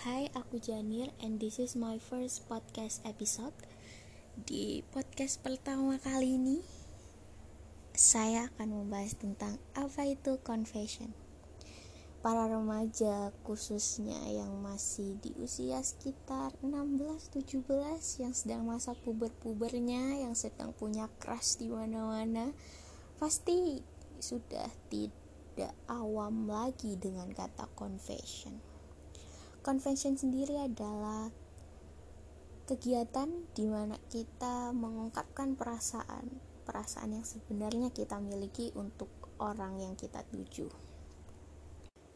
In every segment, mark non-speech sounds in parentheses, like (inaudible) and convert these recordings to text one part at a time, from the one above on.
Hai, aku Janir and this is my first podcast episode. Di podcast pertama kali ini, saya akan membahas tentang apa itu confession. Para remaja khususnya yang masih di usia sekitar 16-17 yang sedang masa puber-pubernya, yang sedang punya crush di mana-mana, pasti sudah tidak awam lagi dengan kata confession Convention sendiri adalah kegiatan di mana kita mengungkapkan perasaan, perasaan yang sebenarnya kita miliki untuk orang yang kita tuju.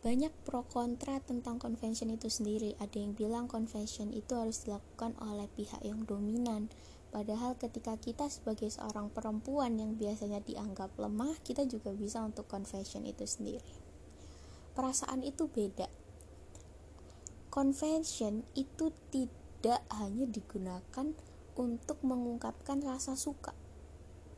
Banyak pro kontra tentang convention itu sendiri. Ada yang bilang convention itu harus dilakukan oleh pihak yang dominan, Padahal ketika kita sebagai seorang perempuan yang biasanya dianggap lemah, kita juga bisa untuk confession itu sendiri. Perasaan itu beda Convention itu tidak hanya digunakan untuk mengungkapkan rasa suka.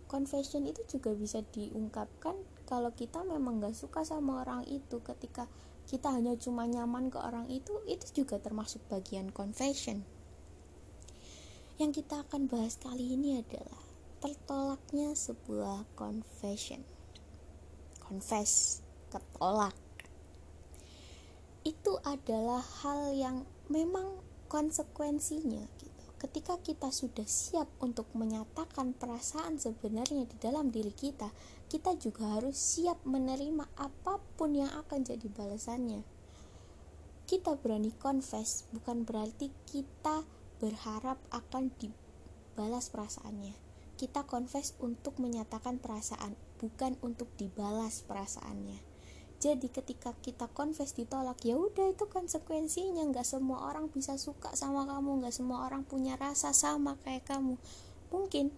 Confession itu juga bisa diungkapkan kalau kita memang gak suka sama orang itu. Ketika kita hanya cuma nyaman ke orang itu itu juga termasuk bagian confession yang kita akan bahas kali ini adalah tertolaknya sebuah confession confess ketolak itu adalah hal yang memang konsekuensinya gitu. Ketika kita sudah siap untuk menyatakan perasaan sebenarnya di dalam diri kita, kita juga harus siap menerima apa pun yang akan jadi balasannya. Kita berani confess bukan berarti kita berharap akan dibalas perasaannya. Kita confess untuk menyatakan perasaan, bukan untuk dibalas perasaannya jadi ketika kita confess ditolak ya udah itu konsekuensinya. Nggak semua orang bisa suka sama kamu nggak semua orang punya rasa sama kayak kamu. Mungkin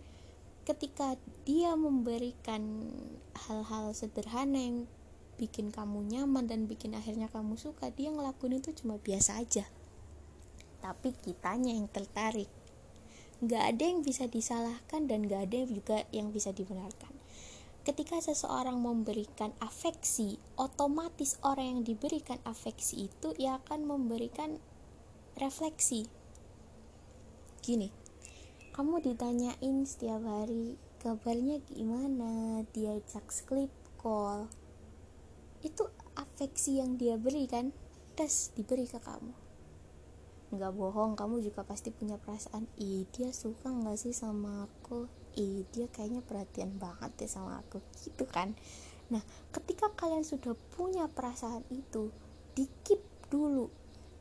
ketika dia memberikan hal-hal sederhana yang bikin kamu nyaman dan bikin akhirnya kamu suka dia ngelakuin itu cuma biasa aja. Tapi kitanya yang tertarik. Nggak ada yang bisa disalahkan dan nggak ada juga yang bisa dibenarkan ketika seseorang memberikan afeksi, otomatis orang yang diberikan afeksi itu ia akan memberikan refleksi. Gini, kamu ditanyain setiap hari kabarnya gimana, diajak sleep call. Itu afeksi yang dia berikan, tes diberi ke kamu. Nggak bohong, kamu juga pasti punya perasaan, ih dia suka nggak sih sama aku? ih dia kayaknya perhatian banget deh sama aku. Gitu kan. Nah ketika kalian sudah punya perasaan itu dikip dulu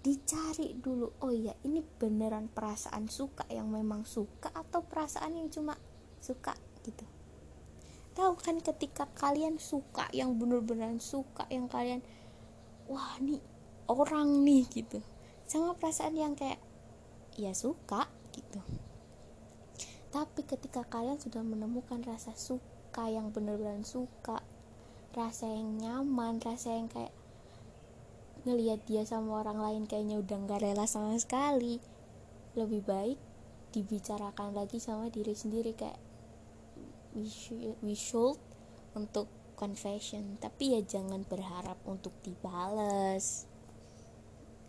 dicari dulu oh iya ini beneran perasaan suka yang memang suka atau perasaan yang cuma suka? Gitu. Tahu kan ketika kalian suka yang bener-beneran suka yang kalian wah nih orang nih gitu sama perasaan yang kayak ya suka gitu. Tapi ketika kalian sudah menemukan rasa suka yang benar-benar suka rasa yang nyaman rasa yang kayak ngelihat dia sama orang lain kayaknya udah nggak rela sama sekali lebih baik dibicarakan lagi sama diri sendiri kayak we should, we should untuk confession. Tapi ya jangan berharap untuk dibales.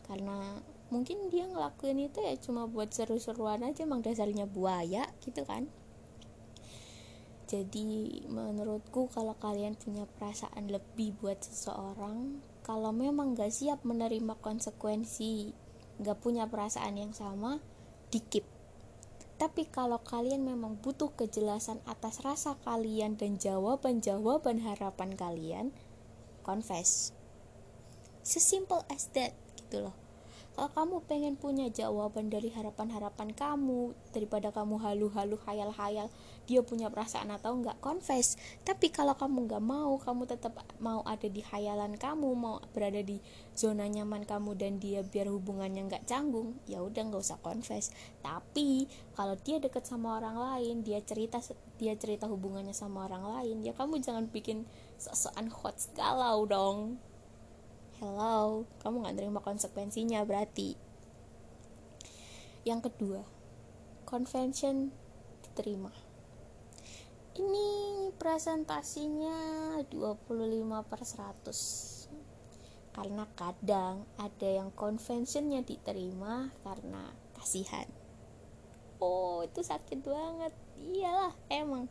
Karena mungkin dia ngelakuin itu ya cuma buat seru-seruan aja emang dasarnya buaya gitu kan. Jadi menurutku kalau kalian punya perasaan lebih buat seseorang kalau memang gak siap menerima konsekuensi gak punya perasaan yang sama dikip tapi kalau kalian memang butuh kejelasan atas rasa kalian dan jawaban-jawaban harapan kalian confess. Sesimpel as that gitu loh kalau kamu pengen punya jawaban dari harapan-harapan kamu daripada kamu halu-halu hayal-hayal dia punya perasaan atau enggak confess. Tapi kalau kamu enggak mau kamu tetap mau ada di hayalan kamu mau berada di zona nyaman kamu dan dia biar hubungannya enggak canggung ya udah nggak usah confess. Tapi kalau dia deket sama orang lain dia cerita dia cerita hubungannya sama orang lain ya kamu jangan bikin sosokan hot galau dong hello kamu nggak terima konsekuensinya berarti. Yang kedua convention diterima. Ini presentasinya 25 per 100 karena kadang ada yang conventionnya diterima karena kasihan. Oh itu sakit banget. Iyalah emang.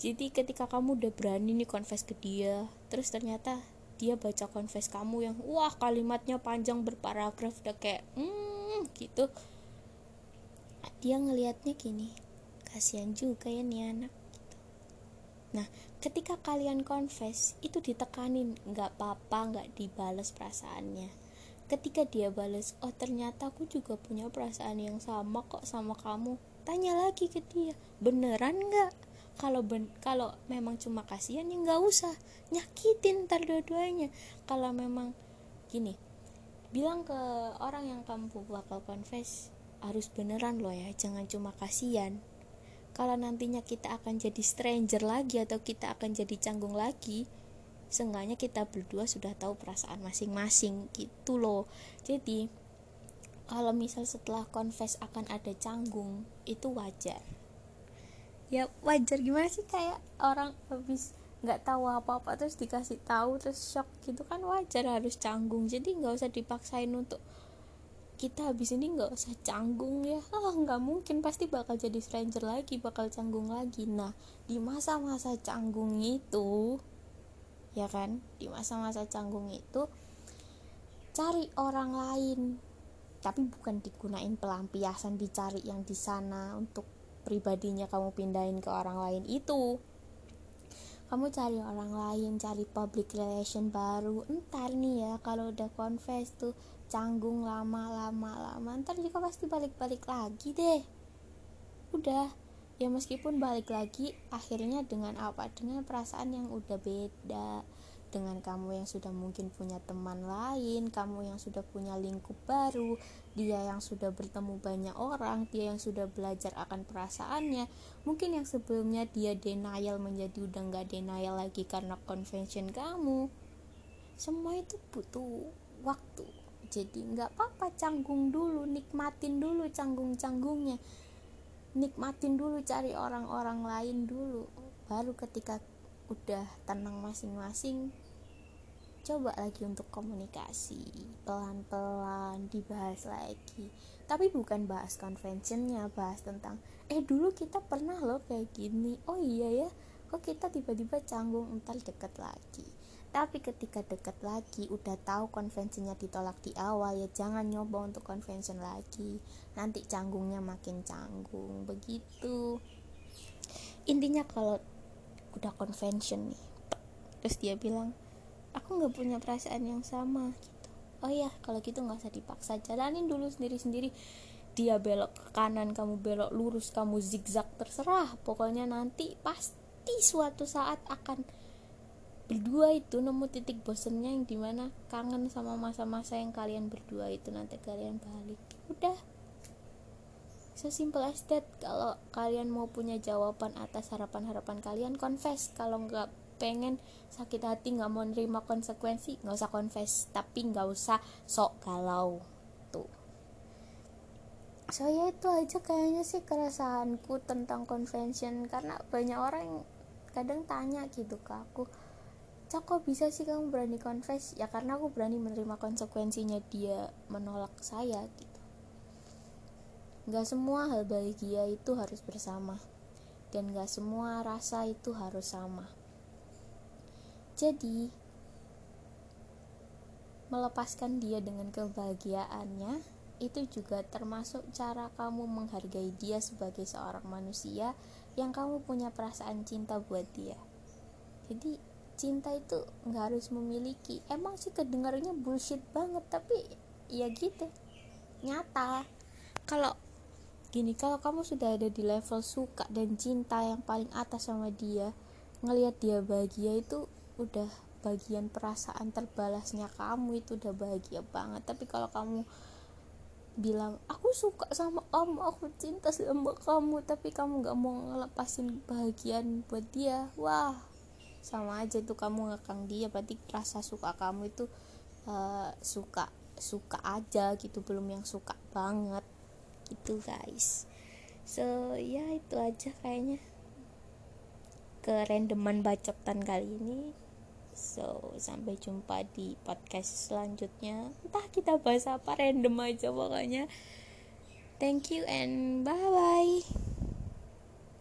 Jadi ketika kamu udah berani nih confess ke dia terus ternyata dia baca confess kamu yang wah kalimatnya panjang berparagraf udah kayak hmm gitu. Dia ngelihatnya gini kasihan juga ya nih anak gitu. Nah ketika kalian confess itu ditekanin nggak apa-apa nggak dibales perasaannya. Ketika dia bales oh ternyata aku juga punya perasaan yang sama kok sama kamu tanya lagi ke dia beneran nggak kalau ben kalau memang cuma kasihan ya nggak usah. Nyakitin ntar dua-duanya. Kalau memang gini bilang ke orang yang kamu bakal confess harus beneran loh ya jangan cuma kasihan. Kalau nantinya kita akan jadi stranger lagi atau kita akan jadi canggung lagi seenggaknya kita berdua sudah tahu perasaan masing-masing gitu loh. Jadi kalau misal setelah confess akan ada canggung itu wajar ya wajar. Gimana sih kayak orang habis nggak tahu apa apa terus dikasih tahu terus shock gitu kan wajar harus canggung. Jadi nggak usah dipaksain untuk kita habis ini nggak usah canggung ya. Ah (laughs) nggak mungkin. Pasti bakal jadi stranger lagi bakal canggung lagi. Nah di masa-masa canggung itu ya kan? Di masa-masa canggung itu cari orang lain. Tapi bukan digunain pelampiasan dicari yang di sana untuk pribadinya kamu pindahin ke orang lain itu. Kamu cari orang lain cari public relation baru. Entar nih ya kalau udah confess tuh canggung lama lama lama ntar juga pasti balik balik lagi deh. Udah ya meskipun balik lagi akhirnya dengan apa? Dengan perasaan yang udah beda dengan kamu yang sudah mungkin punya teman lain, kamu yang sudah punya lingkup baru, dia yang sudah bertemu banyak orang, dia yang sudah belajar akan perasaannya, mungkin yang sebelumnya dia denial menjadi udah nggak denial lagi karena convention kamu. Semua itu butuh waktu. Jadi nggak apa-apa canggung dulu, nikmatin dulu canggung-canggungnya. Nikmatin dulu cari orang-orang lain dulu. Baru ketika udah tenang masing-masing coba lagi untuk komunikasi pelan-pelan dibahas lagi. Tapi bukan bahas conventionnya bahas tentang eh dulu kita pernah loh kayak gini. Oh iya ya kok kita tiba-tiba canggung entar deket lagi. Tapi ketika deket lagi udah tahu konvensinya ditolak di awal ya jangan nyoba untuk convention lagi. Nanti canggungnya makin canggung begitu. Intinya kalau udah convention nih. Terus dia bilang aku nggak punya perasaan yang sama gitu. Oh ya kalau gitu nggak usah dipaksa. Jalanin dulu sendiri sendiri dia belok ke kanan kamu belok lurus kamu zigzag terserah. Pokoknya nanti pasti suatu saat akan berdua itu nemu titik bosennya yang di mana kangen sama masa-masa yang kalian berdua itu nanti kalian balik. Udah sesimpel as that kalau kalian mau punya jawaban atas harapan-harapan kalian confess. Kalau nggak pengen sakit hati nggak mau nerima konsekuensi nggak usah confess. Tapi nggak usah sok galau. Tuh. Saya itu aja kayaknya sih kerasaanku tentang convention. Karena banyak orang yang kadang tanya gitu ke aku Cak kok bisa sih kamu berani confess? Ya karena aku berani menerima konsekuensinya dia menolak saya gitu Gak semua hal bahagia itu harus bersama, dan gak semua rasa itu harus sama. Jadi, melepaskan dia dengan kebahagiaannya itu juga termasuk cara kamu menghargai dia sebagai seorang manusia yang kamu punya perasaan cinta buat dia. Jadi, cinta itu nggak harus memiliki. Emang sih kedengarannya bullshit banget, tapi ya gitu. Nyata. Kalau gini kalau kamu sudah ada di level suka dan cinta yang paling atas sama dia ngelihat dia bahagia itu udah bagian perasaan terbalasnya kamu itu udah bahagia banget. Tapi kalau kamu bilang aku suka sama kamu aku cinta sama kamu tapi kamu nggak mau ngelepasin bahagian buat dia wah sama aja itu kamu ngekang dia. Berarti rasa suka kamu itu uh, suka suka aja gitu belum yang suka banget gitu guys. So ya itu aja kayaknya kerendeman bacotan kali ini. So sampai jumpa di podcast selanjutnya. Entah kita bahas apa random aja pokoknya. Thank you and bye bye